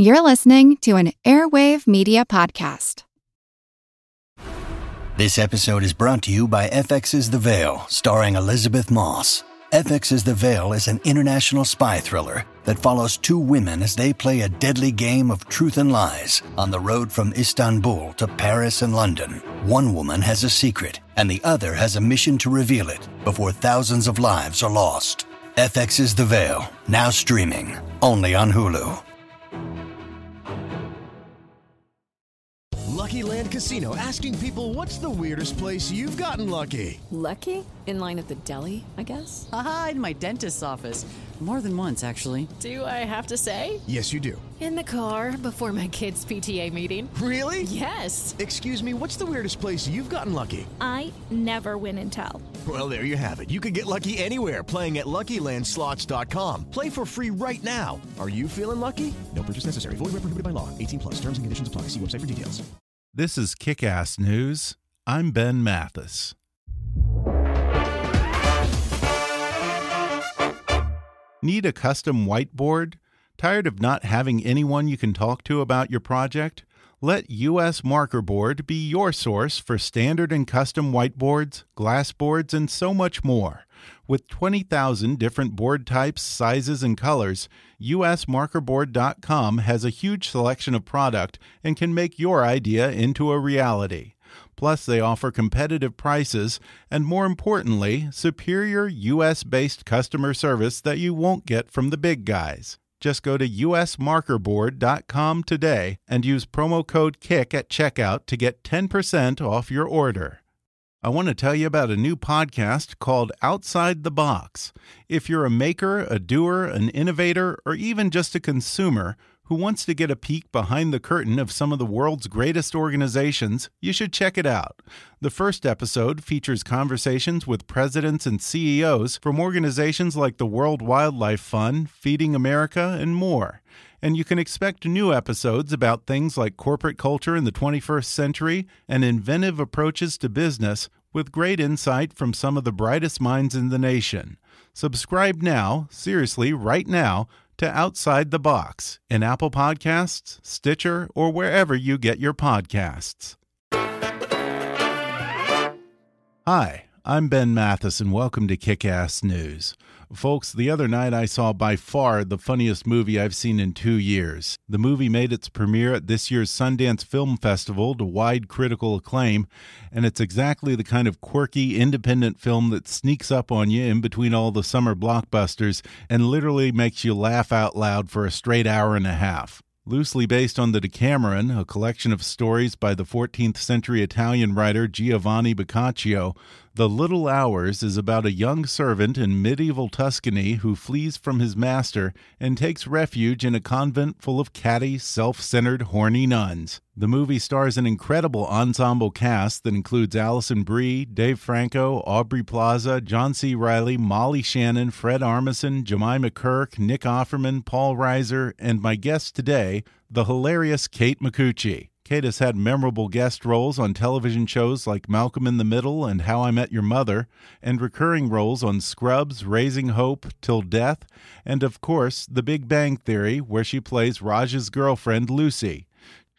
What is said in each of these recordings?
You're listening to an Airwave Media Podcast. This episode is brought to you by FX's The Veil, starring Elisabeth Moss. FX's The Veil is an international spy thriller that follows two women as they play a deadly game of truth and lies on the road from Istanbul to Paris and London. One woman has a secret, and the other has a mission to reveal it before thousands of lives are lost. FX's The Veil, now streaming, only on Hulu. Lucky Land Casino asking people what's the weirdest place you've gotten lucky? Lucky? In line at the deli, I guess? Aha, in my dentist's office. More than once, actually. Do I have to say? Yes, you do. In the car before my kids' PTA meeting. Really? Yes. Excuse me, what's the weirdest place you've gotten lucky? I never win and tell. Well, there you have it. You can get lucky anywhere playing at LuckyLandSlots.com. Play for free right now. Are you feeling lucky? No purchase necessary. Void where prohibited by law. 18 plus. Terms and conditions apply. See website for details. This is Kick Ass News. I'm Ben Mathis. Need a custom whiteboard? Tired of not having anyone you can talk to about your project? Let US Marker Board be your source for standard and custom whiteboards, glass boards, and so much more. With 20,000 different board types, sizes, and colors, usmarkerboard.com has a huge selection of product and can make your idea into a reality. Plus, they offer competitive prices and, more importantly, superior US based customer service that you won't get from the big guys. Just go to usmarkerboard.com today and use promo code KICK at checkout to get 10% off your order. I want to tell you about a new podcast called Outside the Box. If you're a maker, a doer, an innovator, or even just a consumer who wants to get a peek behind the curtain of some of the world's greatest organizations, you should check it out. The first episode features conversations with presidents and CEOs from organizations like the World Wildlife Fund, Feeding America, and more. And you can expect new episodes about things like corporate culture in the 21st century and inventive approaches to business with great insight from some of the brightest minds in the nation. Subscribe now, seriously, right now to Outside the Box in Apple Podcasts, Stitcher, or wherever you get your podcasts. Hi, I'm Ben Mathis, and welcome to Kick Ass News. Folks, the other night I saw by far the funniest movie I've seen in two years. The movie made its premiere at this year's Sundance Film Festival to wide critical acclaim, and it's exactly the kind of quirky, independent film that sneaks up on you in between all the summer blockbusters and literally makes you laugh out loud for a straight hour and a half. Loosely based on the Decameron, a collection of stories by the 14th century Italian writer Giovanni Boccaccio, The Little Hours is about a young servant in medieval Tuscany who flees from his master and takes refuge in a convent full of catty, self centered, horny nuns. The movie stars an incredible ensemble cast that includes Alison Brie, Dave Franco, Aubrey Plaza, John C. Reilly, Molly Shannon, Fred Armisen, Jemima Kirk, Nick Offerman, Paul Reiser, and my guest today, the hilarious Kate Micucci. Kate has had memorable guest roles on television shows like Malcolm in the Middle and How I Met Your Mother, and recurring roles on Scrubs, Raising Hope, Till Death, and of course, The Big Bang Theory, where she plays Raj's girlfriend, Lucy.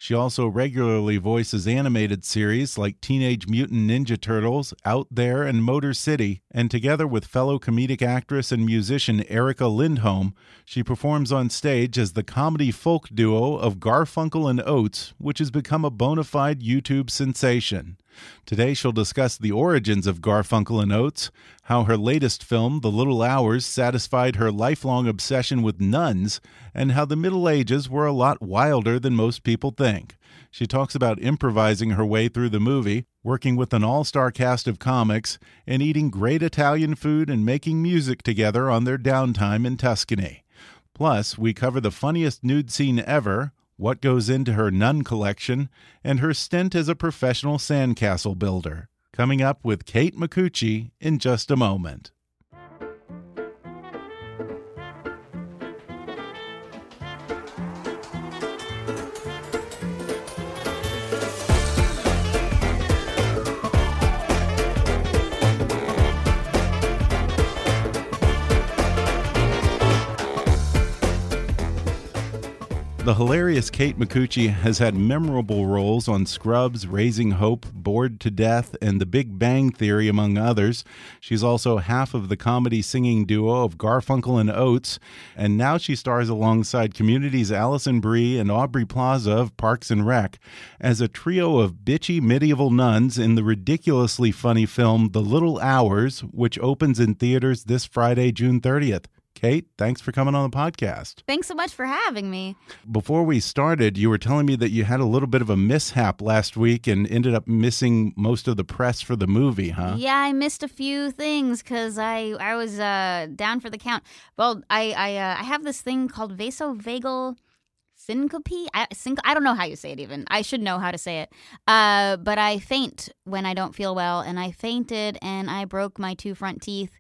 She also regularly voices animated series like Teenage Mutant Ninja Turtles, Out There, and Motor City, and together with fellow comedic actress and musician Erica Lindhome, she performs on stage as the comedy folk duo of Garfunkel and Oates, which has become a bona fide YouTube sensation. Today she'll discuss the origins of Garfunkel and Oates, how her latest film, The Little Hours, satisfied her lifelong obsession with nuns, and how the Middle Ages were a lot wilder than most people think. She talks about improvising her way through the movie, working with an all star cast of comics, and eating great Italian food and making music together on their downtime in Tuscany. Plus, we cover the funniest nude scene ever, what goes into her nun collection, and her stint as a professional sandcastle builder. Coming up with Kate Micucci in just a moment. The hilarious Kate Micucci has had memorable roles on Scrubs, Raising Hope, Bored to Death, and The Big Bang Theory, among others. She's also half of the comedy singing duo of Garfunkel and Oates, and now she stars alongside Community's Alison Brie and Aubrey Plaza of Parks and Rec as a trio of bitchy medieval nuns in the ridiculously funny film The Little Hours, which opens in theaters this Friday, June 30th. Kate, thanks for coming on the podcast. Thanks so much for having me. Before we started, you were telling me that you had a little bit of a mishap last week and ended up missing most of the press for the movie, huh? Yeah, I missed a few things because I I was uh, down for the count. Well, I I, uh, I have this thing called vasovagal syncope. I, sync- I don't know how you say it even. I should know how to say it. Uh, but I faint when I don't feel well, and I fainted and I broke my two front teeth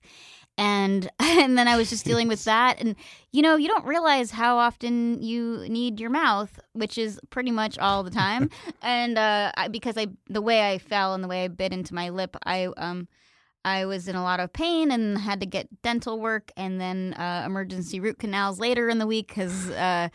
and and then I was just dealing with that. And you know you don't realize how often you need your mouth which is pretty much all the time. And uh, I, because I the way I fell and the way I bit into my lip I um I was in a lot of pain and had to get dental work and then uh, emergency root canals later in the week because uh,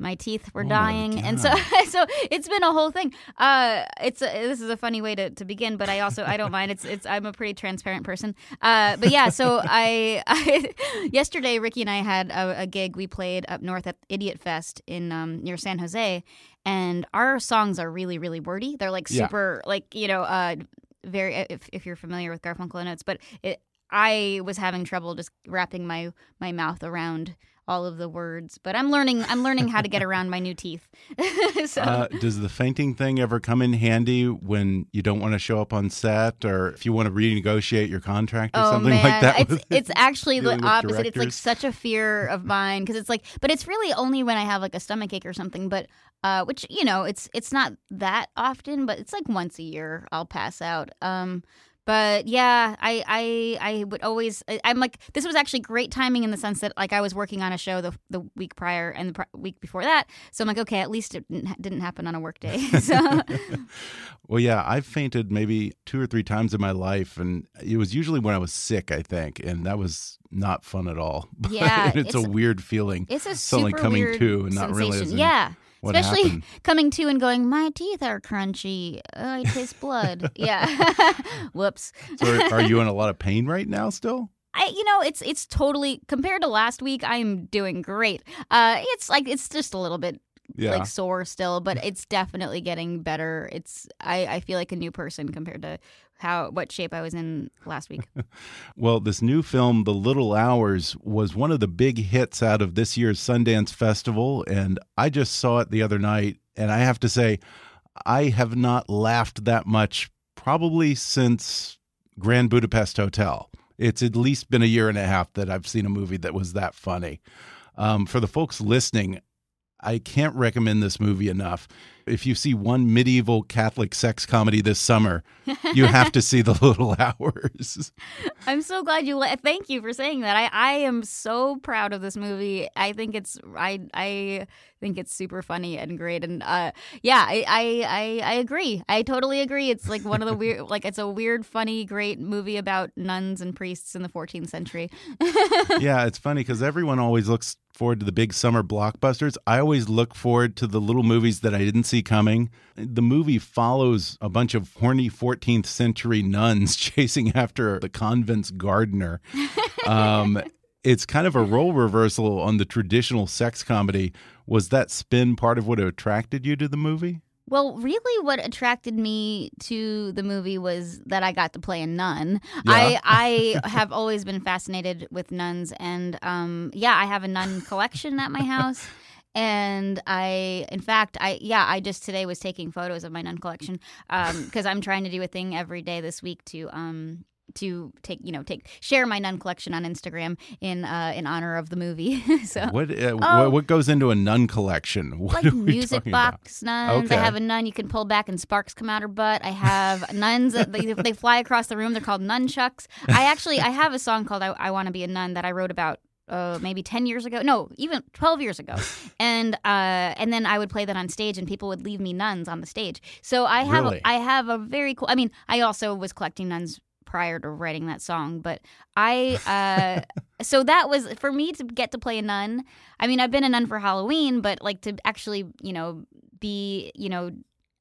my teeth were Oh, dying. And so so it's been a whole thing. Uh it's a, this is a funny way to, to begin but i also i don't mind. It's it's i'm a pretty transparent person. Uh but yeah so i, I yesterday riki and i had a, a gig we played up north at idiot fest in um near san jose. And our songs are really really wordy. They're like Yeah. super like you know uh very if, if you're familiar with garfunkel and oates but it i was having trouble just wrapping my my mouth around all of the words but i'm learning i'm learning how to get around my new teeth so Uh, does the fainting thing ever come in handy when you don't want to show up on set or if you want to renegotiate your contract or Oh something man, like that? it's with- it's actually the opposite. It's like such a fear of mine because it's like, but it's really only when I have like a stomach ache or something. But uh, which you know, it's it's not that often, but it's like once a year I'll pass out. Um, but yeah, I I I would always I- I'm like this was actually great timing in the sense that like I was working on a show the the week prior and the pr- week before that, so I'm like okay, at least it didn't, ha- didn't happen on a work day. so Well, yeah, I've fainted maybe two or three times in my life, and it was usually when I was sick, I think, and that was not fun at all. Yeah, it's, it's- a weird feeling. It's a suddenly super coming weird to and not realizing Yeah. What Especially happened. coming to and going, my teeth are crunchy. Oh, I taste blood. yeah. Whoops. So are, are you in a lot of pain right now still? I, you know, it's it's totally compared to last week. I'm doing great. Uh, it's like it's just a little bit Yeah. like sore still, but it's definitely getting better. It's I, I feel like a new person compared to how what shape I was in last week. Well, this new film, The Little Hours, was one of the big hits out of this year's Sundance Festival. And I just saw it the other night. And I have to say, I have not laughed that much probably since Grand Budapest Hotel. It's at least been a year and a half that I've seen a movie that was that funny. Um, for the folks listening, I can't recommend this movie enough. If you see one medieval Catholic sex comedy this summer, you have to see The Little Hours. I'm so glad you. Thank you for saying that. I, I am so proud of this movie. I think it's I I think it's super funny and great. And uh, yeah, I, I I I agree. I totally agree. It's like one of the weird, like it's a weird, funny, great movie about nuns and priests in the 14th century. yeah, it's funny because everyone always looks forward to the big summer blockbusters. I always look forward to the little movies that I didn't see coming. The movie follows a bunch of horny 14th century nuns chasing after the convent's gardener. Um, it's kind of a role reversal on the traditional sex comedy. Was that spin part of what attracted you to the movie? Well, really, what attracted me to the movie was that I got to play a nun. Yeah. I I have always been fascinated with nuns, and um, yeah, I have a nun collection at my house. And I, in fact, I yeah, I just today was taking photos of my nun collection because I'm trying to do a thing every day this week to um to take you know take share my nun collection on Instagram in uh in honor of the movie. so What uh, Oh. what, goes into a nun collection? What like music talking about? box nuns. Okay. I have a nun you can pull back and sparks come out her butt. I have nuns that they, they fly across the room. They're called nunchucks. I actually I have a song called I, I Want to Be a Nun that I wrote about. Uh, maybe ten years ago, no, even twelve years ago, and uh, and then I would play that on stage, and people would leave me nuns on the stage. So I have Really? I have a very cool. I mean, I also was collecting nuns prior to writing that song. But I, uh, so that was for me to get to play a nun. I mean, I've been a nun for Halloween, but like to actually, you know, be, you know,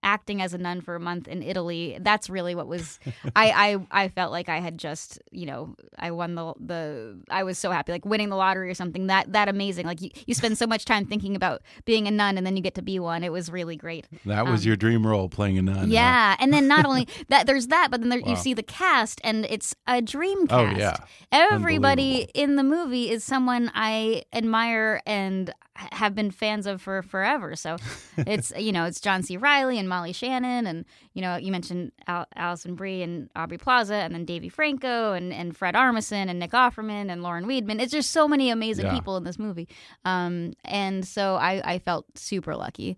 acting as a nun for a month in Italy. That's really what was. I, I I felt like I had just you know I won the the. I was so happy like winning the lottery or something. That that amazing. Like you, you spend so much time thinking about being a nun and then you get to be one. It was really great. That was Um, your dream role, playing a nun. huh? Yeah, and then not only that, there's that, but then there, Wow. you see the cast, and it's a dream Oh, cast. yeah. everybody in the movie is someone I admire and have been fans of for forever. So it's you know it's John C. Reilly and Molly Shannon, and you know you mentioned Al- Alison Brie and Aubrey Plaza, and then Davy Franco and and Fred Armisen and Nick Offerman and Lauren Weedman. It's just so many amazing Yeah. people in this movie, um, and so I I felt super lucky.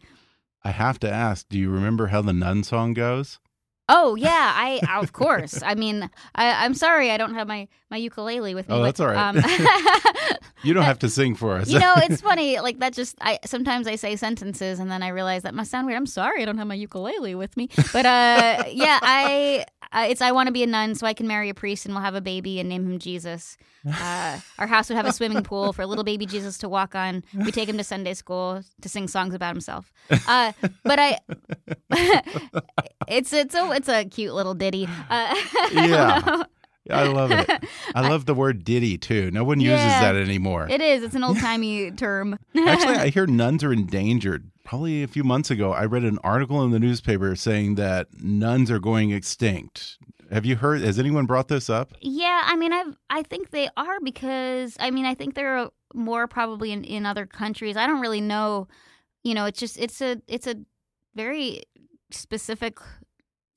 I have to ask, do you remember how the nun song goes? Oh yeah, I of course. I mean, I, I'm sorry I don't have my my ukulele with me. Oh, but, that's all right. Um, You don't have to sing for us. you know, it's funny. Like that, just I sometimes I say sentences and then I realize that must sound weird. I'm sorry I don't have my ukulele with me. But uh, yeah, I uh, it's I want to be a nun so I can marry a priest and we'll have a baby and name him Jesus. Uh, our house would have a swimming pool for little baby Jesus to walk on. We take him to Sunday school to sing songs about himself. Uh, but I, it's it's a it's a cute little ditty. Uh, Yeah. I love it. I love the word ditty too. No one uses Yeah. that anymore. It is. It's an old timey term. Actually, I hear nuns are endangered. Probably a few months ago, I read an article in the newspaper saying that nuns are going extinct. Have you heard? Has anyone brought this up? Yeah, I mean, I I think they are because I mean, I think there are more probably in, in other countries. I don't really know. You know, it's just it's a it's a very specific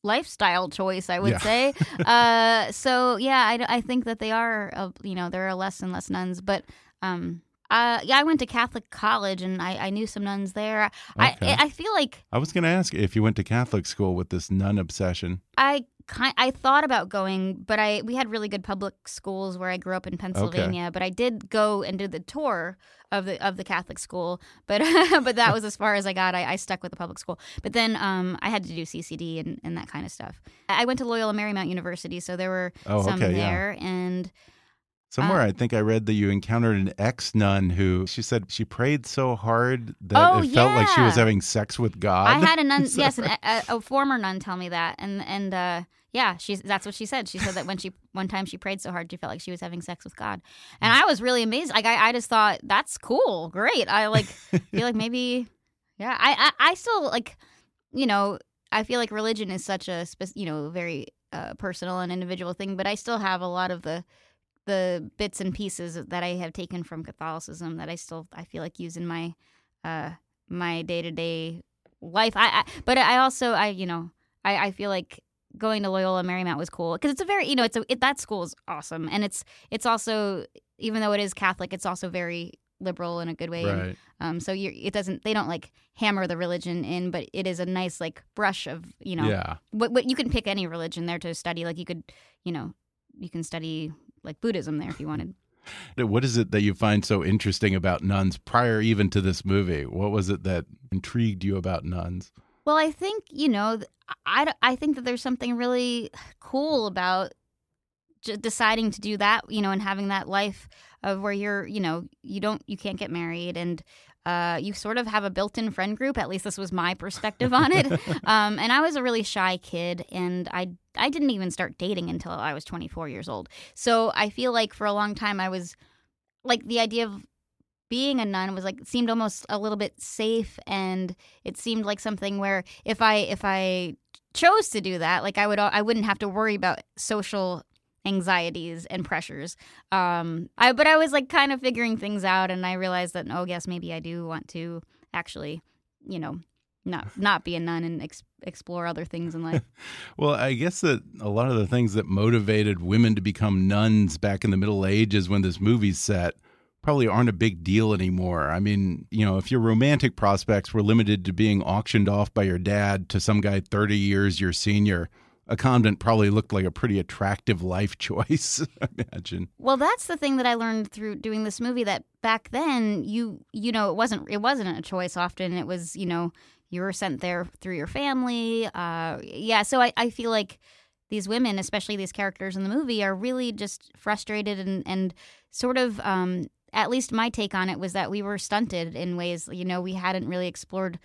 lifestyle choice, I would Yeah. say. uh, so yeah, I, I think that they are. Uh, you know, there are less and less nuns, but um. Uh, yeah, I went to Catholic college and I, I knew some nuns there. Okay. I I feel like I was going to ask if you went to Catholic school with this nun obsession. I kind I thought about going, but I we had really good public schools where I grew up in Pennsylvania. But I did go and did the tour of the of the Catholic school, but but that was as far as I got. I, I stuck with the public school. But then um, I had to do CCD and, and that kind of stuff. I went to Loyola Marymount University, so there were Oh, some okay, yeah. there, and Somewhere Uh, I think I read that you encountered an ex nun who she said she prayed so hard that Oh, it felt like she was having sex with God. I had a nun, yes, an, a, a former nun tell me that, and and uh, yeah, she's that's what she said. She said that when she one time she prayed so hard she felt like she was having sex with God, and I was really amazed. Like I, I just thought that's cool, great. I like feel like maybe, yeah, I, I I still like, you know, I feel like religion is such a you know very uh, personal and individual thing, but I still have a lot of the the bits and pieces that I have taken from Catholicism that I still I feel like use in my uh my day to day life. I, I but I also I you know I I feel like going to Loyola Marymount was cool because it's a very you know it's a it, that school is awesome and it's it's also even though it is Catholic it's also very liberal in a good way. And, right. um, so you it doesn't they don't like hammer the religion in, but it is a nice like brush of you know Yeah. what, what you can pick any religion there to study. Like you could, you know, you can study like Buddhism there if you wanted. What is it that you find so interesting about nuns prior even to this movie? What was it that intrigued you about nuns? Well, I think you know, I, I think that there's something really cool about deciding to do that, you know, and having that life of where you're, you know, you don't, you can't get married and. Uh, you sort of have a built-in friend group. At least this was my perspective on it. Um, and I was a really shy kid, and I I didn't even start dating until I was 24 years old. So I feel like for a long time I was like the idea of being a nun was like seemed almost a little bit safe, and it seemed like something where if I if I chose to do that, like I would I wouldn't have to worry about social anxieties and pressures. Um, I but I was like kind of figuring things out, and I realized that oh yes, maybe I do want to actually, you know, not not be a nun and ex- explore other things in life. Well, I guess that a lot of the things that motivated women to become nuns back in the Middle Ages when this movie's set probably aren't a big deal anymore. I mean, you know, if your romantic prospects were limited to being auctioned off by your dad to some guy 30 years your senior, a convent probably looked like a pretty attractive life choice, I imagine. Well, that's the thing that I learned through doing this movie that back then you you know it wasn't it wasn't a choice often it was you know you were sent there through your family uh yeah so I, I feel like these women, especially these characters in the movie, are really just frustrated and and sort of. Um, at least my take on it was that we were stunted in ways. You know, we hadn't really explored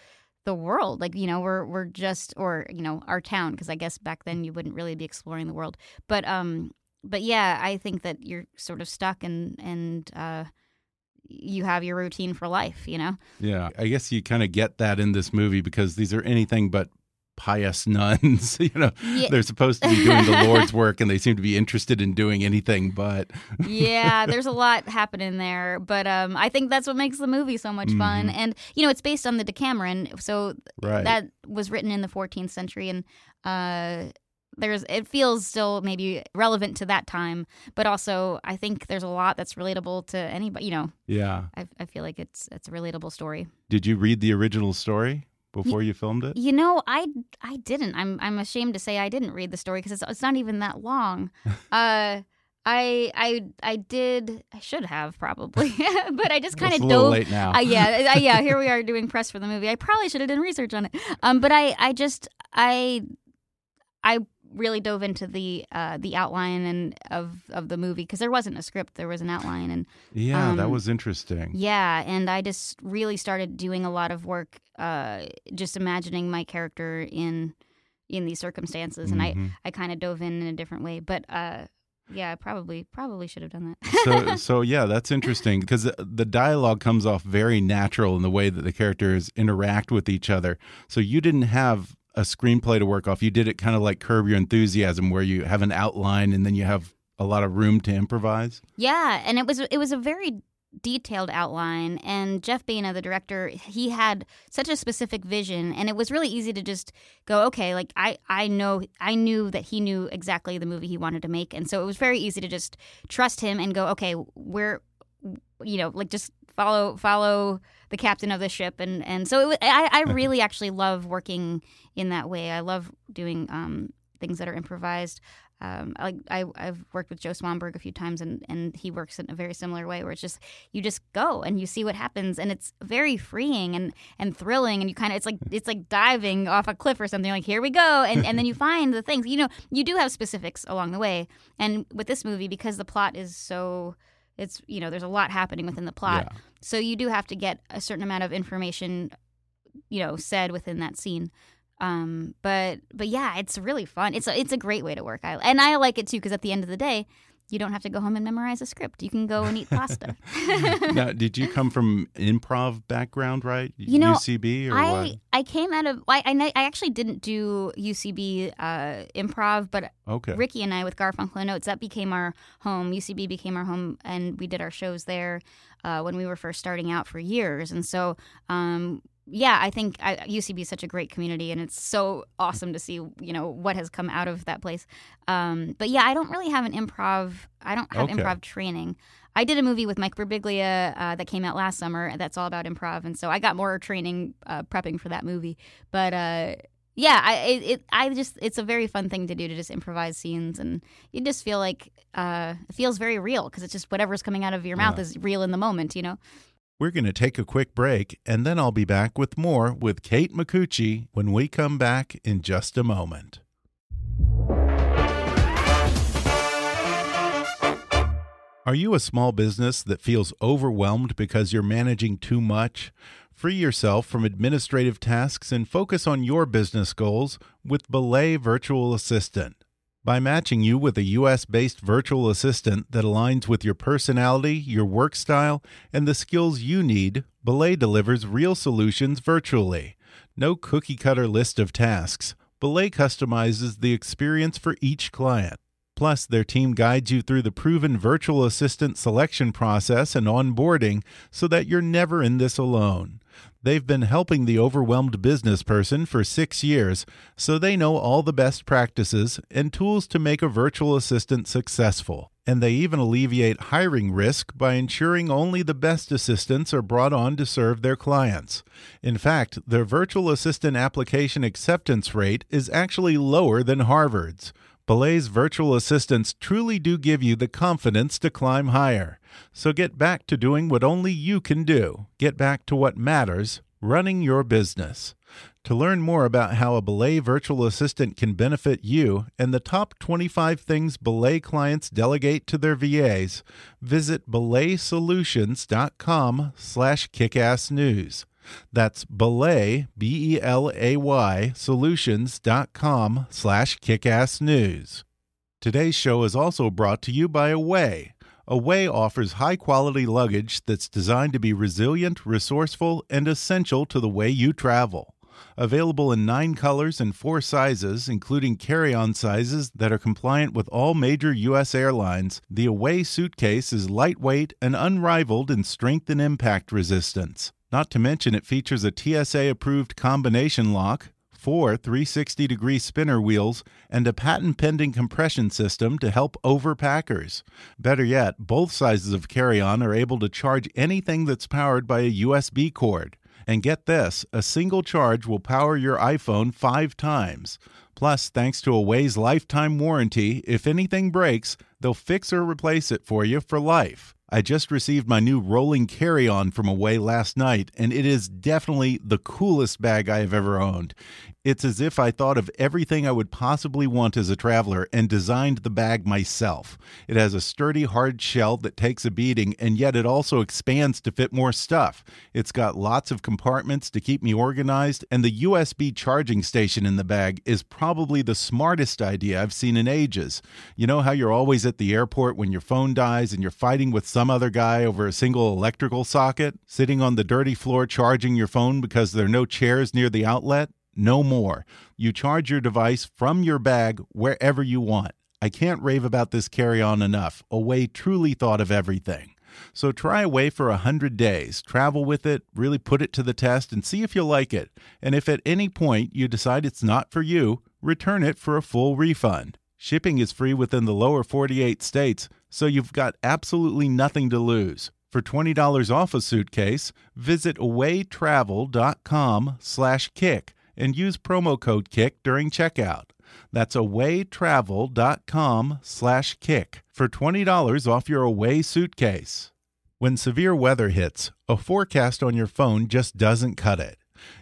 the world. Like you know, we're we're just or you know our town because I guess back then you wouldn't really be exploring the world. But um, but yeah, I think that you're sort of stuck and and uh, you have your routine for life. You know. Yeah, I guess you kind of get that in this movie because these are anything but pious nuns. you know, yeah. they're supposed to be doing the Lord's work, and they seem to be interested in doing anything but. yeah, there's a lot happening there, but um, I think that's what makes the movie so much mm -hmm. fun. And you know, it's based on the Decameron, so right. that was written in the 14th century, and uh, there's it feels still maybe relevant to that time, but also I think there's a lot that's relatable to anybody. You know, yeah, I, I feel like it's it's a relatable story. Did you read the original story? Before you, filmed it? You know, I I didn't. I'm I'm ashamed to say I didn't read the story because it's it's not even that long. uh, I I I did. I should have probably, but I just kind of dove. Late now. Uh, yeah, uh, yeah. Here we are doing press for the movie. I probably should have done research on it. Um, but I I just I I really dove into the uh, the outline and of of the movie because there wasn't a script, there was an outline, and yeah, um, that was interesting. Yeah, and I just really started doing a lot of work, uh, just imagining my character in in these circumstances, and mm-hmm. I I kind of dove in in a different way, but. Uh, yeah, I probably probably should have done that. so so yeah, that's interesting because the dialogue comes off very natural in the way that the characters interact with each other. So you didn't have a screenplay to work off. You did it kind of like Curb Your Enthusiasm, where you have an outline and then you have a lot of room to improvise. Yeah, and it was it was a very detailed outline and Jeff Baena the director he had such a specific vision and it was really easy to just go okay like I I know I knew that he knew exactly the movie he wanted to make and so it was very easy to just trust him and go okay we're you know like just follow follow the captain of the ship, and and so it was, I I really actually love working in that way. I love doing um, things that are improvised. Um, I, I I've worked with Joe Swanberg a few times, and and he works in a very similar way, where it's just you just go and you see what happens, and it's very freeing and and thrilling, and you kind of it's like it's like diving off a cliff or something. Like here we go, and and then you find the things. You know, you do have specifics along the way, and with this movie because the plot is so it's you know there's a lot happening within the plot, yeah. so you do have to get a certain amount of information, you know, said within that scene. Um, but but yeah, it's really fun. It's a, it's a great way to work. I, and I like it too because at the end of the day, you don't have to go home and memorize a script. You can go and eat pasta. now, did you come from improv background, right? You know, UCB or I, what? I came out of I, I, I actually didn't do UCB uh, improv, but okay. Riki and I with Garfunkel and Oates that became our home. UCB became our home, and we did our shows there uh, when we were first starting out for years. And so um, yeah, I think I, UCB is such a great community, and it's so awesome to see you know what has come out of that place. Um, but yeah, I don't really have an improv. I don't have okay. improv training. I did a movie with Mike Birbiglia uh, that came out last summer. And that's all about improv, and so I got more training uh, prepping for that movie. But uh, yeah, I it, it, I just it's a very fun thing to do to just improvise scenes, and you just feel like uh, it feels very real because it's just whatever's coming out of your mouth yeah. is real in the moment, you know. We're going to take a quick break, and then I'll be back with more with Kate Micucci when we come back in just a moment. Are you a small business that feels overwhelmed because you're managing too much? Free yourself from administrative tasks and focus on your business goals with Belay Virtual Assistant. By matching you with a US based virtual assistant that aligns with your personality, your work style, and the skills you need, Belay delivers real solutions virtually. No cookie cutter list of tasks. Belay customizes the experience for each client. Plus, their team guides you through the proven virtual assistant selection process and onboarding so that you're never in this alone. They've been helping the overwhelmed business person for six years, so they know all the best practices and tools to make a virtual assistant successful. And they even alleviate hiring risk by ensuring only the best assistants are brought on to serve their clients. In fact, their virtual assistant application acceptance rate is actually lower than Harvard's. Belay's virtual assistants truly do give you the confidence to climb higher. So get back to doing what only you can do. Get back to what matters running your business. To learn more about how a Belay virtual assistant can benefit you and the top 25 things Belay clients delegate to their VAs, visit belaysolutions.com slash kickassnews. That's Belay, B-E-L-A-Y, solutions.com slash kickassnews. Today's show is also brought to you by Away. Away offers high quality luggage that's designed to be resilient, resourceful, and essential to the way you travel. Available in nine colors and four sizes, including carry on sizes that are compliant with all major U.S. airlines, the Away suitcase is lightweight and unrivaled in strength and impact resistance. Not to mention, it features a TSA approved combination lock, four 360 degree spinner wheels, and a patent pending compression system to help overpackers. Better yet, both sizes of carry on are able to charge anything that's powered by a USB cord. And get this a single charge will power your iPhone five times. Plus, thanks to Away's lifetime warranty, if anything breaks, they'll fix or replace it for you for life. I just received my new rolling carry on from Away last night, and it is definitely the coolest bag I have ever owned. It's as if I thought of everything I would possibly want as a traveler and designed the bag myself. It has a sturdy, hard shell that takes a beating, and yet it also expands to fit more stuff. It's got lots of compartments to keep me organized, and the USB charging station in the bag is probably the smartest idea I've seen in ages. You know how you're always at the airport when your phone dies and you're fighting with some other guy over a single electrical socket, sitting on the dirty floor charging your phone because there are no chairs near the outlet? No more. You charge your device from your bag wherever you want. I can't rave about this carry on enough. Away truly thought of everything. So try Away for a 100 days. Travel with it, really put it to the test, and see if you like it. And if at any point you decide it's not for you, return it for a full refund. Shipping is free within the lower 48 states, so you've got absolutely nothing to lose. For $20 off a suitcase, visit awaytravel.com slash kick and use promo code KICK during checkout. That's awaytravel.com slash kick for $20 off your away suitcase. When severe weather hits, a forecast on your phone just doesn't cut it.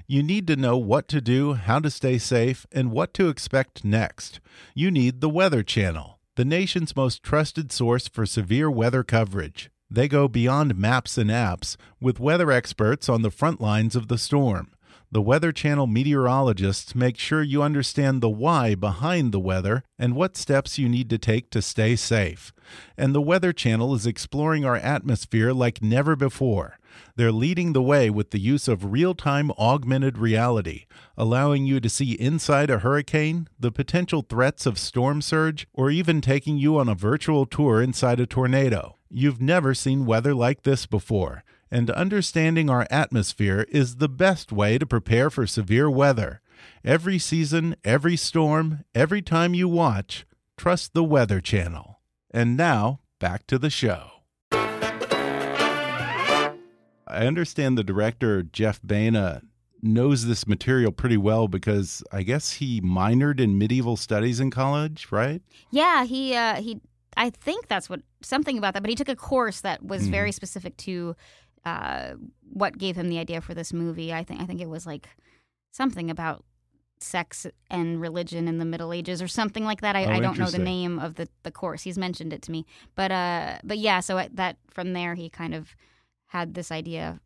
You need to know what to do, how to stay safe, and what to expect next. You need the Weather Channel, the nation's most trusted source for severe weather coverage. They go beyond maps and apps with weather experts on the front lines of the storm. The Weather Channel meteorologists make sure you understand the why behind the weather and what steps you need to take to stay safe. And the Weather Channel is exploring our atmosphere like never before. They're leading the way with the use of real time augmented reality, allowing you to see inside a hurricane, the potential threats of storm surge, or even taking you on a virtual tour inside a tornado. You've never seen weather like this before and understanding our atmosphere is the best way to prepare for severe weather. Every season, every storm, every time you watch, trust the Weather Channel. And now, back to the show. I understand the director, Jeff Baena, knows this material pretty well because I guess he minored in medieval studies in college, right? Yeah, he uh, he. I think that's what something about that. But he took a course that was mm. very specific to uh, what gave him the idea for this movie. I think I think it was like something about sex and religion in the Middle Ages or something like that. I, oh, I don't know the name of the, the course. He's mentioned it to me, but uh, but yeah. So that from there he kind of had this idea.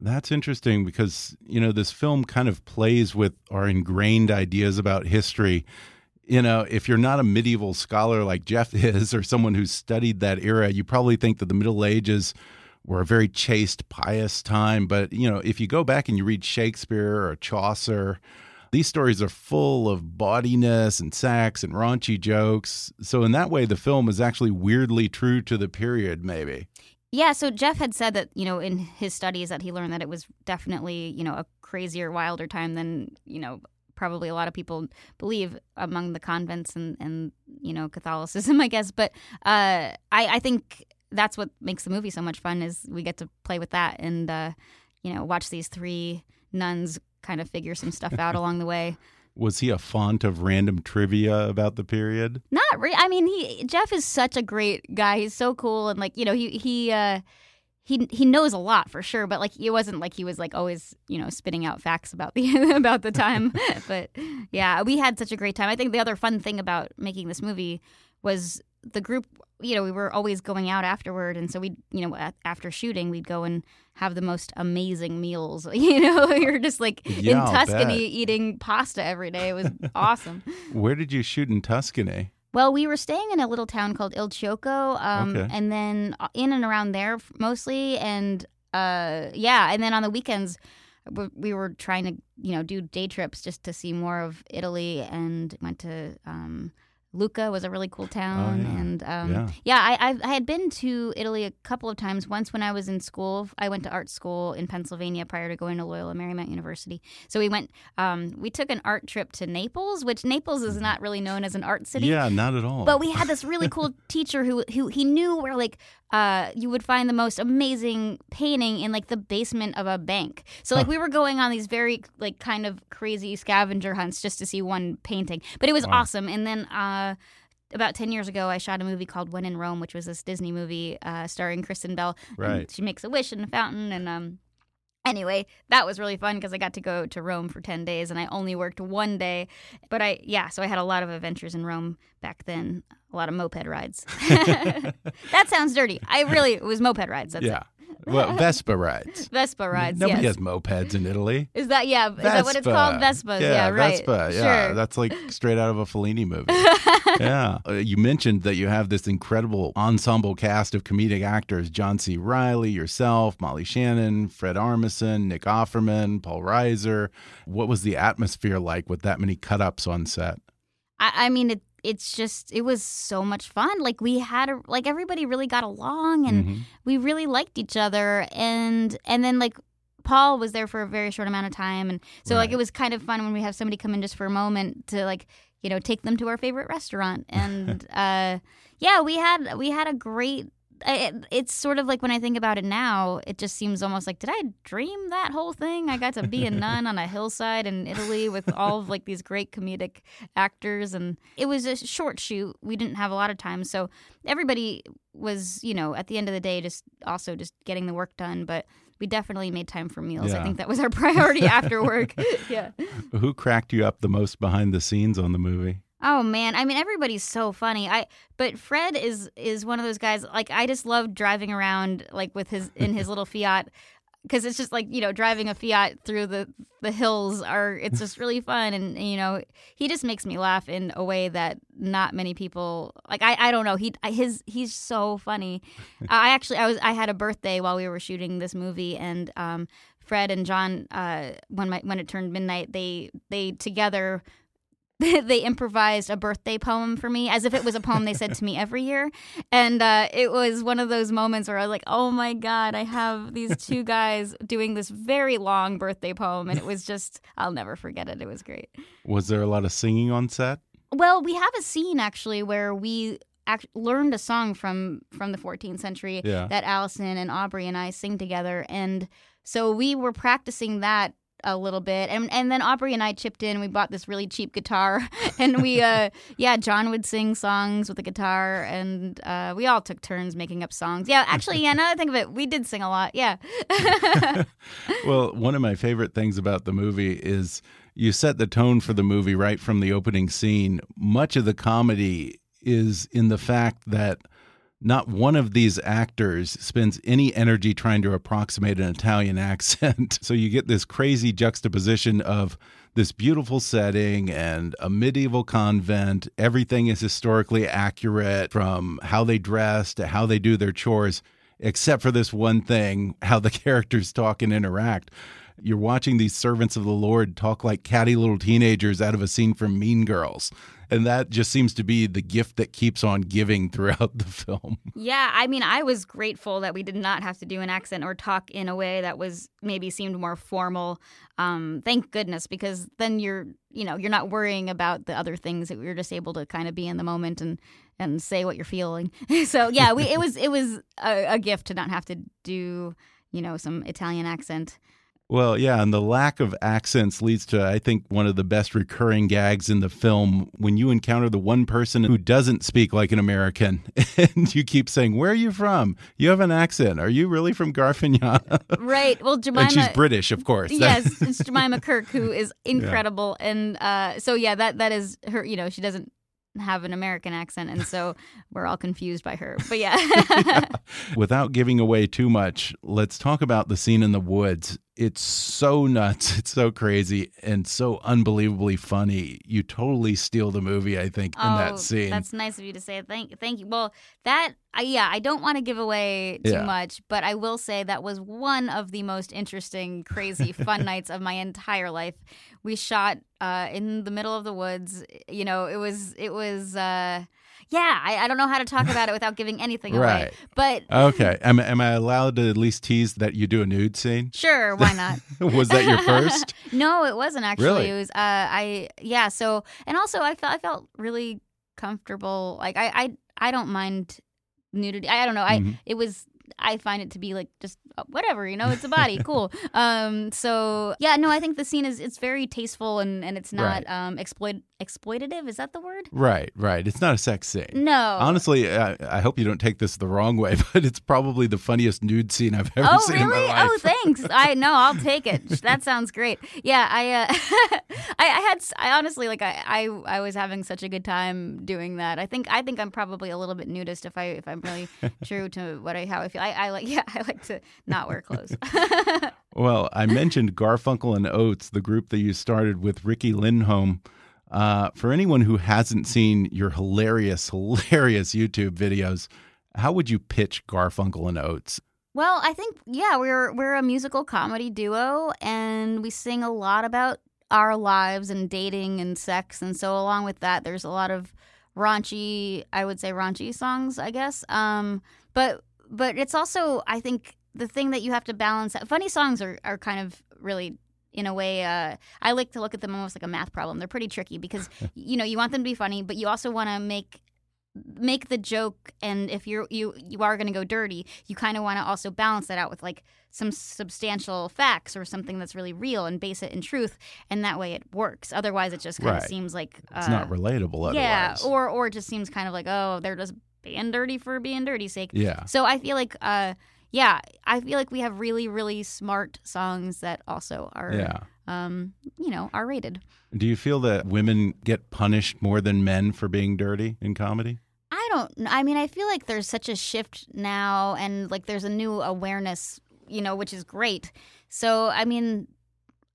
That's interesting because you know this film kind of plays with our ingrained ideas about history. You know, if you're not a medieval scholar like Jeff is, or someone who's studied that era, you probably think that the Middle Ages were a very chaste, pious time. But, you know, if you go back and you read Shakespeare or Chaucer, these stories are full of bawdiness and sex and raunchy jokes. So, in that way, the film is actually weirdly true to the period, maybe. Yeah, so Jeff had said that, you know, in his studies that he learned that it was definitely, you know, a crazier, wilder time than, you know, probably a lot of people believe among the convents and, and you know, Catholicism, I guess. But uh, I, I think that's what makes the movie so much fun is we get to play with that and uh, you know watch these three nuns kind of figure some stuff out along the way. Was he a font of random trivia about the period? Not really. I mean, he Jeff is such a great guy. He's so cool and like you know he he uh, he he knows a lot for sure, but like it wasn't like he was like always you know spitting out facts about the about the time. but yeah, we had such a great time. I think the other fun thing about making this movie was the group. You know, we were always going out afterward, and so we you know after shooting we'd go and have the most amazing meals. You know, we were just like Yeah, in I'll Tuscany bet. eating pasta every day. It was awesome. Where did you shoot in Tuscany? Well, we were staying in a little town called Il Ciocco, um, Okay. and then uh, in and around there mostly, and uh, yeah, and then on the weekends we were trying to you know do day trips just to see more of Italy, and went to um, Lucca was a really cool town, yeah. and um, Yeah. yeah, I, I had been to Italy a couple of times. Once when I was in school, I went to art school in Pennsylvania prior to going to Loyola Marymount University. So we went, um, we took an art trip to Naples, which Naples is not really known as an art city. Yeah, not at all. But we had this really cool teacher who who he knew where like uh you would find the most amazing painting in like the basement of a bank. So like we were going on these very like kind of crazy scavenger hunts just to see one painting. But it was awesome. And then uh about 10 years ago, I shot a movie called When in Rome, which was this Disney movie uh, starring Kristen Bell. And Right. she makes a wish in a fountain. And um, anyway, that was really fun because I got to go to Rome for 10 days and I only worked one day. But I, yeah, so I had a lot of adventures in Rome back then, a lot of moped rides. that sounds dirty. I really, it was moped rides. That's yeah. it. Well, Vespa rides. Vespa rides. Nobody yes. has mopeds in Italy. Is that, yeah, is that what it's called? Vespas. Yeah, right. Vespa. Yeah, Sure. that's like straight out of a Fellini movie. yeah. Uh, you mentioned that you have this incredible ensemble cast of comedic actors John C. Reilly, yourself, Molly Shannon, Fred Armisen, Nick Offerman, Paul Reiser. What was the atmosphere like with that many cut ups on set? I, I mean, it, it's just, it was so much fun. Like, we had, a, like, everybody really got along and Mhm. we really liked each other. And, and then, like, Paul was there for a very short amount of time. And so, like, it was kind of fun when we have somebody come in just for a moment to, like, you know, take them to our favorite restaurant. And, uh, yeah, we had, we had a great, it, it's sort of like when I think about it now, it just seems almost like, did I dream that whole thing? I got to be a nun on a hillside in Italy with all of like these great comedic actors, and it was a short shoot. We didn't have a lot of time, so everybody was, you know, at the end of the day, just also just getting the work done. But we definitely made time for meals. Yeah. I think that was our priority after work. yeah. Who cracked you up the most behind the scenes on the movie? Oh man, I mean everybody's so funny. I but Fred is is one of those guys like I just love driving around like with his in his little Fiat because it's just like you know driving a Fiat through the the hills are it's just really fun and you know he just makes me laugh in a way that not many people like I I don't know he his he's so funny. I actually I was I had a birthday while we were shooting this movie and um Fred and John uh when my when it turned midnight they they together they improvised a birthday poem for me as if it was a poem they said to me every year and uh, it was one of those moments where i was like oh my god i have these two guys doing this very long birthday poem and it was just i'll never forget it it was great Was there a lot of singing on set? well we have a scene actually where we act- learned a song from from the 14th century Yeah. that alison and aubrey and i sing together and so we were practicing that a little bit. And and then Aubrey and I chipped in. We bought this really cheap guitar. And we uh yeah John would sing songs with the guitar. And uh we all took turns making up songs. Yeah actually yeah now that I think of it we did sing a lot. Yeah. Well, one of my favorite things about the movie is you set the tone for the movie right from the opening scene. Much of the comedy is in the fact that not one of these actors spends any energy trying to approximate an Italian accent. so you get this crazy juxtaposition of this beautiful setting and a medieval convent. Everything is historically accurate from how they dress to how they do their chores except for this one thing how the characters talk and interact. You're watching these servants of the Lord talk like catty little teenagers out of a scene from Mean Girls. And that just seems to be the gift that keeps on giving throughout the film. Yeah, I mean, I was grateful that we did not have to do an accent or talk in a way that was maybe seemed more formal. Um, thank goodness, because then you're, you know, you're not worrying about the other things. That you're just able to kind of be in the moment and and say what you're feeling. so yeah, we it was it was a, a gift to not have to do, you know, some Italian accent. Well, yeah, and the lack of accents leads to, I think, one of the best recurring gags in the film when you encounter the one person who doesn't speak like an American and you keep saying, Where are you from? You have an accent. Are you really from Garfagnan? Right. Well, Jemima. and she's British, of course. yes, it's Jemima Kirk who is incredible, and uh, so yeah, that that is her. You know, she doesn't have an American accent, and so we're all confused by her. But yeah. Without giving away too much, let's talk about the scene in the woods. It's so nuts, it's so crazy, and so unbelievably funny. You totally steal the movie, I think, in oh, that scene. That's nice of you to say. Thank, thank you. Well, that, I, yeah, I don't want to give away too Yeah. much, but I will say that was one of the most interesting, crazy, fun nights of my entire life. We shot uh, in the middle of the woods. You know, it was, it was. Uh, yeah, I, I don't know how to talk about it without giving anything away. Right. But Okay. Am, am I allowed to at least tease that you do a nude scene? sure, why not? Was that your first? no, it wasn't actually. Really? It was uh I yeah, so and also I felt I felt really comfortable. Like I I I don't mind nudity. I, I don't know. I Mhm. it was I find it to be like just uh, whatever, you know, it's a body, cool. Um so yeah, no, I think the scene is it's very tasteful and and it's not Right. um exploit exploitative, is that the word? Right, right. It's not a sex scene. No. Honestly, I, I hope you don't take this the wrong way, but it's probably the funniest nude scene I've ever Oh seen in my really? life. Oh, thanks. I know. I'll take it. That sounds great. Yeah, I, uh, I, I had, I honestly like, I, I, I was having such a good time doing that. I think, I think I'm probably a little bit nudist if I, if I'm really true to what I, how I feel. I, I like, yeah, I like to not wear clothes. Well, I mentioned Garfunkel and Oates, the group that you started with Riki Lindhome. Uh, for anyone who hasn't seen your hilarious, hilarious YouTube videos, how would you pitch Garfunkel and Oates? Well, I think yeah, we're we're a musical comedy duo, and we sing a lot about our lives and dating and sex, and so along with that, there's a lot of raunchy, I would say raunchy songs, I guess. Um, but but it's also I think the thing that you have to balance. Funny songs are are kind of really. In a way, uh, I like to look at them almost like a math problem. They're pretty tricky because you know you want them to be funny, but you also want to make make the joke and if you're you you are going to go dirty you kind of want to also balance that out with like some substantial facts or something that's really real and base it in truth and that way it works otherwise it just kind of Right. seems like uh, It's not relatable otherwise. yeah or or it just seems kind of like oh they're just being dirty for being dirty's sake Yeah. so i feel like uh yeah i feel like we have really really smart songs that also are Yeah. um you know are rated Do you feel that women get punished more than men for being dirty in comedy? I don't. I mean, I feel like there's such a shift now, and like there's a new awareness, you know, which is great. So, I mean,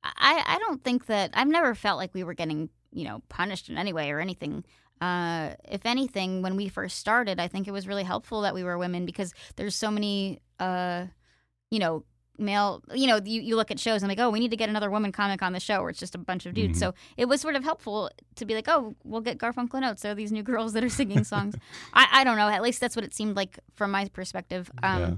I I don't think that I've never felt like we were getting you know punished in any way or anything. Uh, if anything, when we first started, I think it was really helpful that we were women because there's so many, uh, you know, male. You know, you, you look at shows and like, oh, we need to get another woman comic on the show, where it's just a bunch of dudes. Mhm. So it was sort of helpful to be like, oh, we'll get Garfunkel and Oates. There are these new girls that are singing songs. I, I don't know. At least that's what it seemed like from my perspective. Um, Yeah.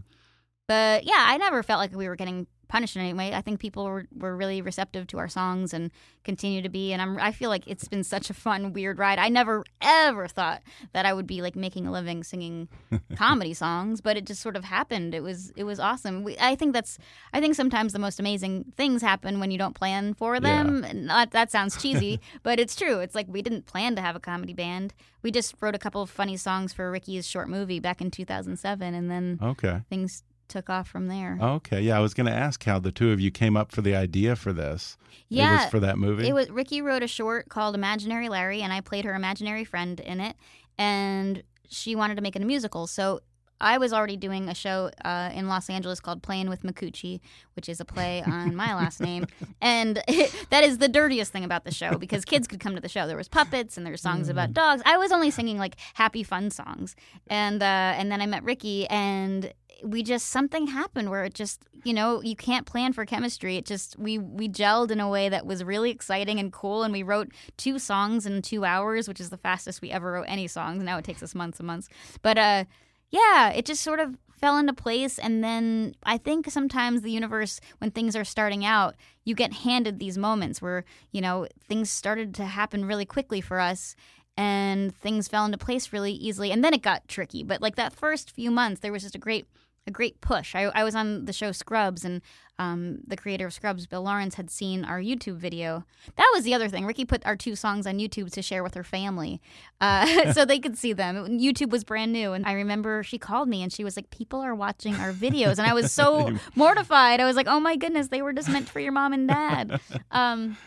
But yeah, I never felt like we were getting punished in any way. I think people were, were really receptive to our songs and continue to be. And I'm I feel like it's been such a fun, weird ride. I never ever thought that I would be like making a living singing comedy songs, but it just sort of happened. It was it was awesome. We, I think that's I think sometimes the most amazing things happen when you don't plan for them. And Not, that sounds cheesy, but it's true. It's like we didn't plan to have a comedy band. We just wrote a couple of funny songs for Riki's short movie back in 2007, and then Okay. things took off from there. Okay. Yeah, I was going to ask how the two of you came up for the idea for this. It Yeah, was for that movie. It was Riki wrote a short called Imaginary Larry, and I played her imaginary friend in it. And she wanted to make it a musical, so I was already doing a show uh, in Los Angeles called Playing with Micucci, which is a play on my last name, and that is the dirtiest thing about the show because kids could come to the show. There was puppets and there were songs about dogs. I was only singing like happy, fun songs, and uh, and then I met Riki, and we just something happened where it just you know you can't plan for chemistry. It just we we gelled in a way that was really exciting and cool and we wrote two songs in two hours which is the fastest we ever wrote any songs. Now it takes us months and months. But uh yeah it just sort of fell into place and then i think sometimes the universe when things are starting out you get handed these moments where you know things started to happen really quickly for us and things fell into place really easily and then it got tricky. But like that first few months there was just a great a great push. I, I was on the show Scrubs, and um, the creator of Scrubs, Bill Lawrence, had seen our YouTube video. That was the other thing. Riki put our two songs on YouTube to share with her family, uh, so they could see them. YouTube was brand new, and I remember she called me and she was like, "People are watching our videos," and I was so mortified. I was like, "Oh my goodness, they were just meant for your mom and dad." Um,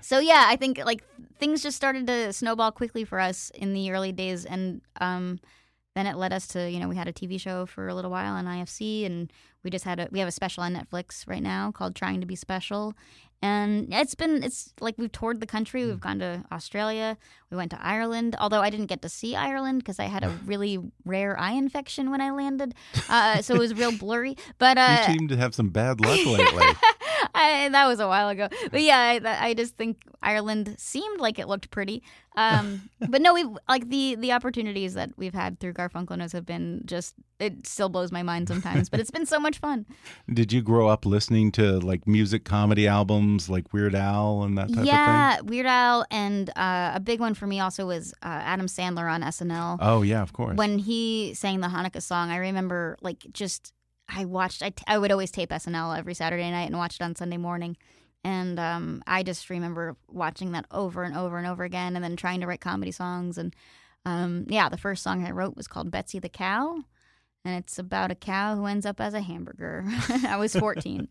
so yeah, I think like things just started to snowball quickly for us in the early days, and um, then it led us to you know we had a TV show for a little while on IFC, and we just had a we have a special on Netflix right now called Trying to Be Special, and it's been it's like we've toured the country. We've gone to Australia, we went to Ireland. Although I didn't get to see Ireland because I had a really rare eye infection when I landed, uh, so it was real blurry. But uh, you seem to have some bad luck lately. I, that was a while ago. But yeah, I, I, just think Ireland seemed like it looked pretty. Um, but no, we like the the opportunities that we've had through Garfunkel and Oates have been just it still blows my mind sometimes. but it's been so much fun. Did you grow up listening to like music comedy albums like Weird Al and that type yeah, of thing? Weird Al, and uh, a big one for me also was uh, Adam Sandler on SNL. Oh yeah, of course. When he sang the Hanukkah song, I remember like just I watched. I, t- I would always tape SNL every Saturday night and watch it on Sunday morning. And um, I just remember watching that over and over and over again, and then trying to write comedy songs. And um, yeah, the first song I wrote was called Betsy the Cow, and it's about a cow who ends up as a hamburger. I was 14.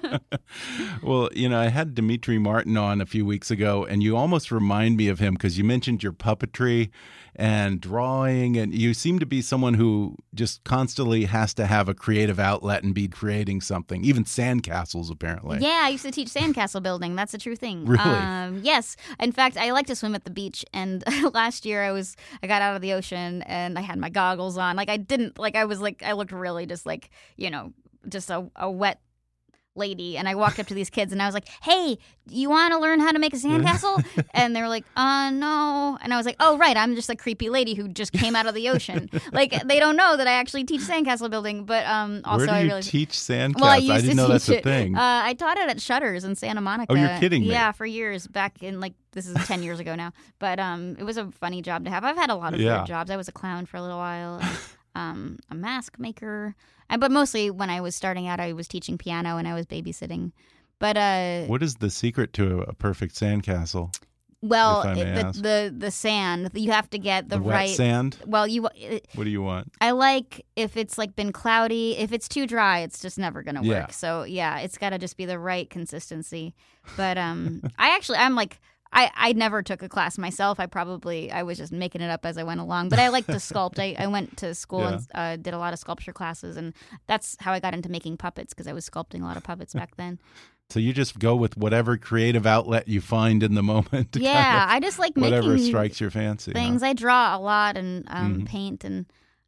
well, you know, I had Demetri Martin on a few weeks ago, and you almost remind me of him because you mentioned your puppetry and drawing, and you seem to be someone who just constantly has to have a creative outlet and be creating something, even sandcastles, apparently. Yeah, I used to teach sandcastle building. That's a true thing. Really? Um, yes. In fact, I like to swim at the beach, and last year I was I got out of the ocean and I had my goggles on. Like I didn't like I was like I looked really just like you know just a, a wet lady and I walked up to these kids and I was like, "Hey, you want to learn how to make a sandcastle?" and they were like, "Uh, no." And I was like, "Oh, right, I'm just a creepy lady who just came out of the ocean." like they don't know that I actually teach sandcastle building, but um also Where do I really teach sandcastle? well, I, used didn't to know teach that's it. a thing. Uh, I taught it at Shutters in Santa Monica. Oh, you're kidding me. Yeah, for years back in like this is ten years ago now. But um, it was a funny job to have. I've had a lot of Yeah. jobs. I was a clown for a little while. um, a mask maker, but mostly when I was starting out, I was teaching piano and I was babysitting. But uh, what is the secret to a perfect sandcastle? well, if I may it- the, the the sand you have to get the, The right sand? Well, you it, What do you want? I like if it's like been cloudy. If it's too dry, it's just never gonna work. Yeah. So yeah, it's got to just be the right consistency. But um, I actually I'm like I I never took a class myself. I probably I was just making it up as I went along. But I like to sculpt. I, I went to school and uh, did a lot of sculpture classes, and that's how I got into making puppets because I was sculpting a lot of puppets back then. So you just go with whatever creative outlet you find in the moment. to kind yeah, of- I just like whatever making strikes your fancy. huh? things. I draw a lot and um, Mhm. paint, and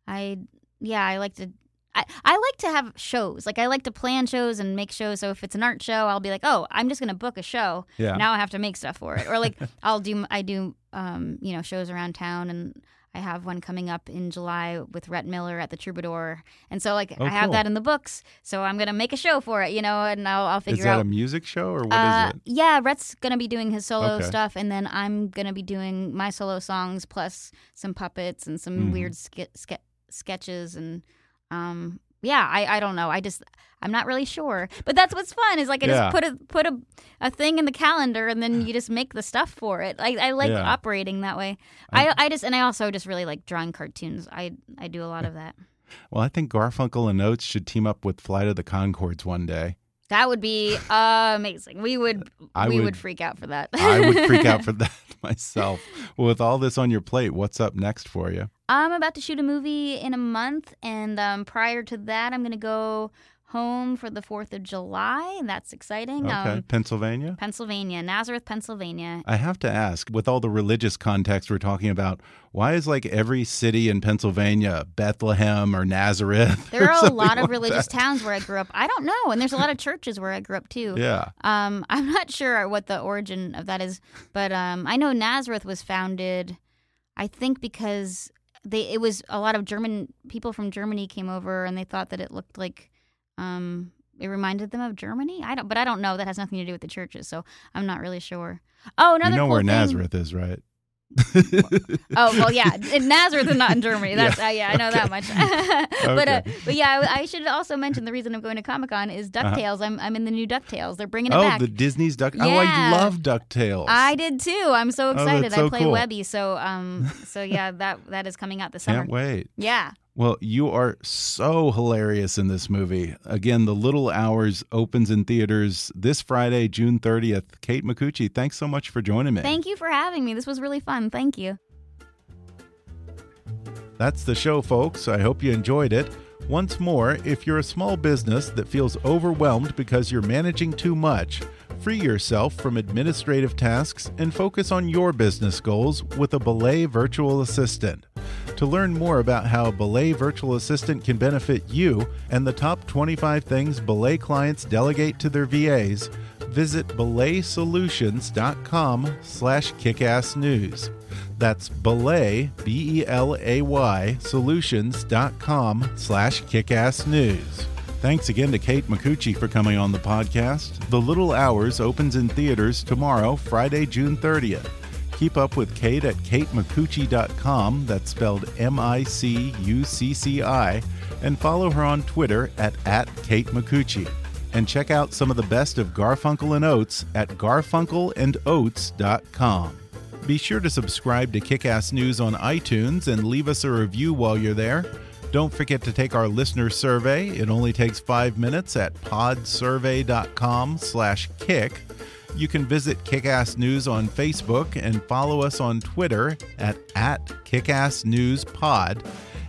I yeah, I like to. I, I like to have shows. Like I like to plan shows and make shows. So if it's an art show, I'll be like, oh, I'm just gonna book a show. Yeah. Now I have to make stuff for it. Or like I'll do I do um, you know shows around town and. I have one coming up in July with Rhett Miller at the Troubadour, and so like Oh, I have cool. that in the books. So I'm gonna make a show for it, you know, and I'll, I'll Is figure that out a music show or what is uh, it? Yeah, Rhett's gonna be doing his solo Okay. stuff, and then I'm gonna be doing my solo songs plus some puppets and some Mhm. weird ske- ske- sketches and um yeah I, I don't know I just I'm not really sure but that's what's fun is like I Yeah. just put a put a, a thing in the calendar and then you just make the stuff for it I, I like Yeah. operating that way I, I just and I also just really like drawing cartoons I I do a lot of that Well, I think Garfunkel and Oates should team up with Flight of the Conchords one day. That would be amazing we would I we would, would- freak out for that I would freak out for that myself. Well, with all this on your plate, what's up next for you? I'm about to shoot a movie in a month, and um, prior to that, I'm going to go home for the 4th of July. and That's exciting. Okay, Um, Pennsylvania. Pennsylvania, Nazareth, Pennsylvania. I have to ask, with all the religious context we're talking about, why is like every city in Pennsylvania Bethlehem or Nazareth? There or are a lot of like religious that? towns where I grew up. I don't know, and there's a lot of churches where I grew up too. Yeah. Um, I'm not sure what the origin of that is, but um, I know Nazareth was founded, I think, because they it was a lot of German people from Germany came over and they thought that it looked like um, it reminded them of Germany. I don't, but I don't know. That has nothing to do with the churches, so I'm not really sure. Oh, another you know cool where thing- Nazareth is, right? oh well, yeah, in Nazareth and not in Germany. That's yeah, uh, yeah I know that much. but uh, but yeah, I, I, should also mention the reason I'm going to Comic Con is uh-huh. Ducktales. Uh-huh. I'm I'm in the new Ducktales. They're bringing it oh, back. the Disney's Duck. Yeah. Oh, I love Ducktales. I did too. I'm so Oh, excited. so I play cool. Webby, so um, so yeah, that that is coming out this summer. Can't wait. Yeah. Well, you are so hilarious in this movie. Again, The Little Hours opens in theaters this Friday, June 30th. Kate Micucci, thanks so much for joining me. Thank you for having me. This was really fun. Thank you. That's the show, folks. I hope you enjoyed it. Once more, if you're a small business that feels overwhelmed because you're managing too much, free yourself from administrative tasks and focus on your business goals with a Belay virtual assistant. To learn more about how Belay Virtual Assistant can benefit you and the top 25 things Belay clients delegate to their VAs, visit belaysolutions.com slash kickassnews. That's belay, B-E-L-A-Y, solutions.com slash kickassnews. Thanks again to Kate Micucci for coming on the podcast. The Little Hours opens in theaters tomorrow, Friday, June 30th. Keep up with Kate at katemicucci.com, that's spelled M I C U C C I, and follow her on Twitter at, at Kate Micucci. And check out some of the best of Garfunkel and Oates at garfunkelandoates.com. Be sure to subscribe to Kickass News on iTunes and leave us a review while you're there. Don't forget to take our listener survey. It only takes five minutes at podsurvey.com/kick. You can visit Kickass News on Facebook and follow us on Twitter at, at KickassNewsPod.